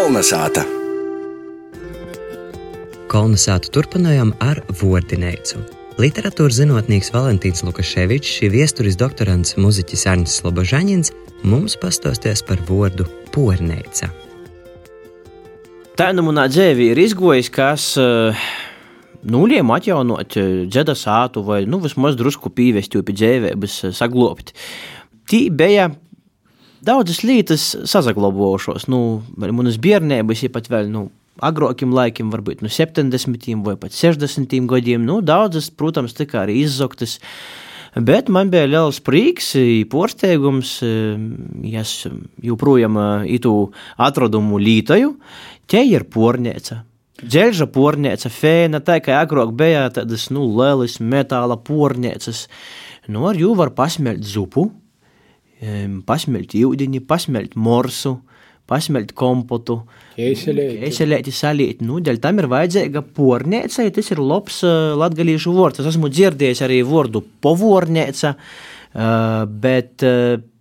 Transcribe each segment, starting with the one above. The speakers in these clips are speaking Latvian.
Kolnesāta! Kolnesātu turpinājām ar Vordinēcu. Literatūras zinātnieks Valentīns Lukaševičs, šī viesturis doktorants muziķis Arnis Slobožaņins mums pastāstīs par vārdu porneica. Tā nu manā dzīvē ir izgojis, kas uh, nuliem atjaunot dzeda sātu vai nu, vismaz drusku pīvest, jo pie dzīvības saglobt. Tī bija daudzas lietas sazaglobojušos. Nu, manas bērnības ir pat vēl. Nu, agrākiem laikiem, varbūt no 70 vai pat 60 gadiem. Nu, daudzas, protams, tika arī izzogtas. Bet man bija liels prieks, pārsteigums, ja es joprojām itu atradumu lītoju. Te ir pornēca. Dzelža pornēca, fēna, tā kā agrāk bija tādas, nu, lielas metāla pornēcas. Nu, ar jū var pasmelt zupu, pasmelt ūdeni, pasmelt morsu, pasmelt kompotu, ķēselēti, salīt. Nu, dēļ tam ir vajadzīga pornēca, ja tas ir labs latgalīšu vārds. Es esmu dzirdējis arī vārdu povornēca, bet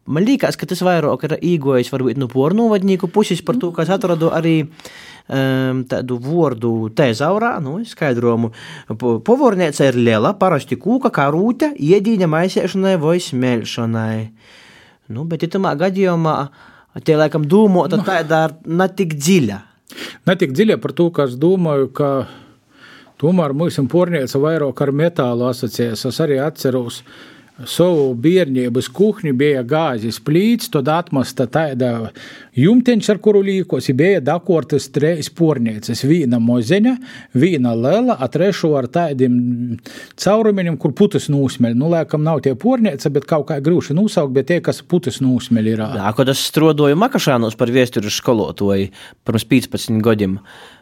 man liekas, ka tas vairāk ir īgojis varbūt no pornovadnieku puses par to, kas atradu arī um, tādu vārdu tezaurā, nu, skaidrojumu. Povornēca ir liela, parasti kūka, kā rūta, iedīņa maisēšanai vai smelšanai. Nu, bet itamā gadījumā tie laikam domāta nu, tāda ne tik dziļa. Ne tik dziļa par to, ka es domāju, ka tomēr mūsu pornīca vairāk ar metālu asociējas. Es arī atceros, ka savu bērnības kuhni bija gāzes plīts, tad atmesta tāda jumteņš, ar kuru līkos, bija dakortas treis pornieces. Vīna mozeņa, vīna lela, a trešo ar tādiem caurumiņiem, kur putas nūsmeļ. Nu, lēkam, nav tie porniece, bet kaut kā grūši nosaukt, bet tie, kas putas nūsmeļ ir. Jā, kad es strodoju makašānos par viesturu skolotoju pirms 15 gadiem.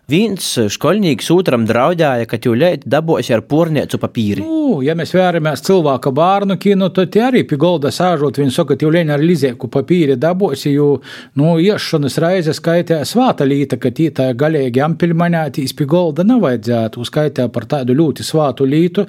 Viens skolnieks otram draudēja, ka jūlēt dabūsi ar porniecu papīri. Nu, ja mēs vēramies cilvēka bērnu kinu, tad arī pie golda sāžot, viņi saka, ka jūlēt ar lizēku papīri dabūsi, jo, nu, iešanas reize skaitē svāta līta, ka tī tā galīgi ampilmanētīs pie golda nevajadzētu, skaitē par tādu ļoti svātu lītu,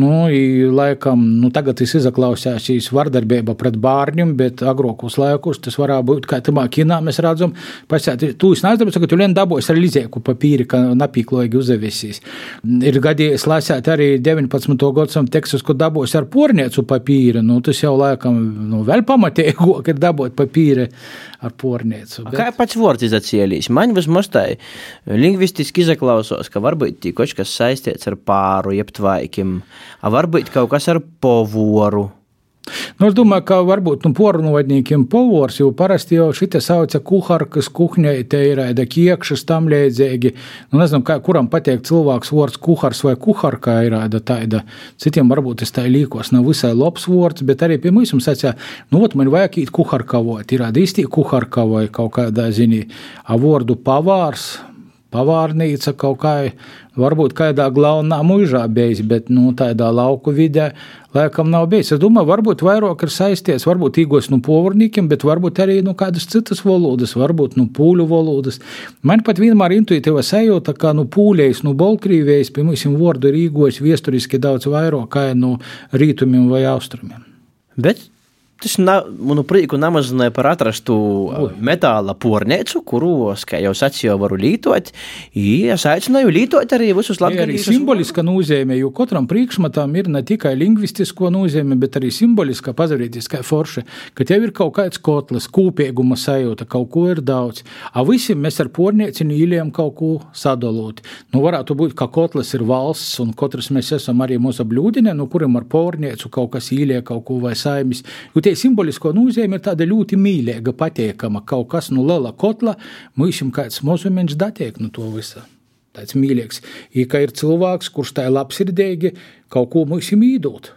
nu, i, laikam, nu, tagad tas izaklausēsīs vardarbība pret bērniem, bet agrākos laikus tas varētu būt, kā tamā kinā mēs redzam, pasēt, tu es neaizdabu, ka jūlēt dabūsi ar lizēku papīri papīri, ka napīkloigi uzavesīs. Ir gadījis lasēt arī 19. gadsimta tekstus, ko dabūs ar porniecu papīru. Nu, tas jau laikam nu, vēl pamatīgo, ka dabūt papīri ar porniecu. Bet... Kā pats vārds izacēlīs? Man vismaz tā lingvistiski izaklausos, ka varbūt kaut kas saistīts ar pāru, jeb tvaikim, varbūt kaut kas ar povoru. Nu, es domāju, ka varbūt nu, pornogrāfiem povors jau parasti jau šitā sauca kuharkas, kuhņaite ir ēda kiekšas tam līdzīgi. Nu, nezinu, kā, kuram patīk cilvēks vārds kuhars vai kuharka ir ēda tāda. Citiem varbūt tas tā līkos nav visai labs vārds, bet arī pie mums sacīja, nu, ot, man vajag īt kuharkavot, ir ēda īstī kuharka vai kaut kādā zinī, a vārdu pavārs, pavārnīca kaut kā, varbūt kādā galvenā mūžā bijis, bet nu, tādā lauku vidē laikam nav bijis. Es domāju, varbūt vairāk ir saistīts, varbūt īgos no nu, povrniekiem, bet varbūt arī no nu, kādas citas valodas, varbūt no nu, pūļu valodas. Man pat vienmēr intuitīva sajūta, ka no pūļejas, no Baltkrievijas, pie mums vārdu ir īgos viesturiski daudz vairāk kā no rītumiem vai austrumiem. Bet Tas na, manu prieku nemazināja par atrastu Ui. metāla pornēcu, kuru, kā jau sacīju, varu lītot. Es aicināju lītot arī visus latviešu. Simboliska nozīme, jo katram priekšmetam ir ne tikai lingvistisko nozīme, bet arī simboliska pazarītiskā forša, ka tev ir kaut kāds kotlis, kūpīguma sajūta, kaut ko ir daudz. A visi mēs ar pornēcinu īliem kaut ko sadalot. Nu, varētu būt, ka kotlis ir valsts, un katrs mēs esam arī mūsu blūdine, no kuriem ar pornēcu kaut kas īlie kaut ko vai saimis. Jo tie simbolisko nozīme ir tāda ļoti mīļīga, patīkama. Kaut kas no nu liela kotla, ir kāds mazumiņš datiek no to visa. Tāds mīļāks. Ja ir cilvēks, kurš tā ir labsirdīgi, kaut ko mums ir mīdot.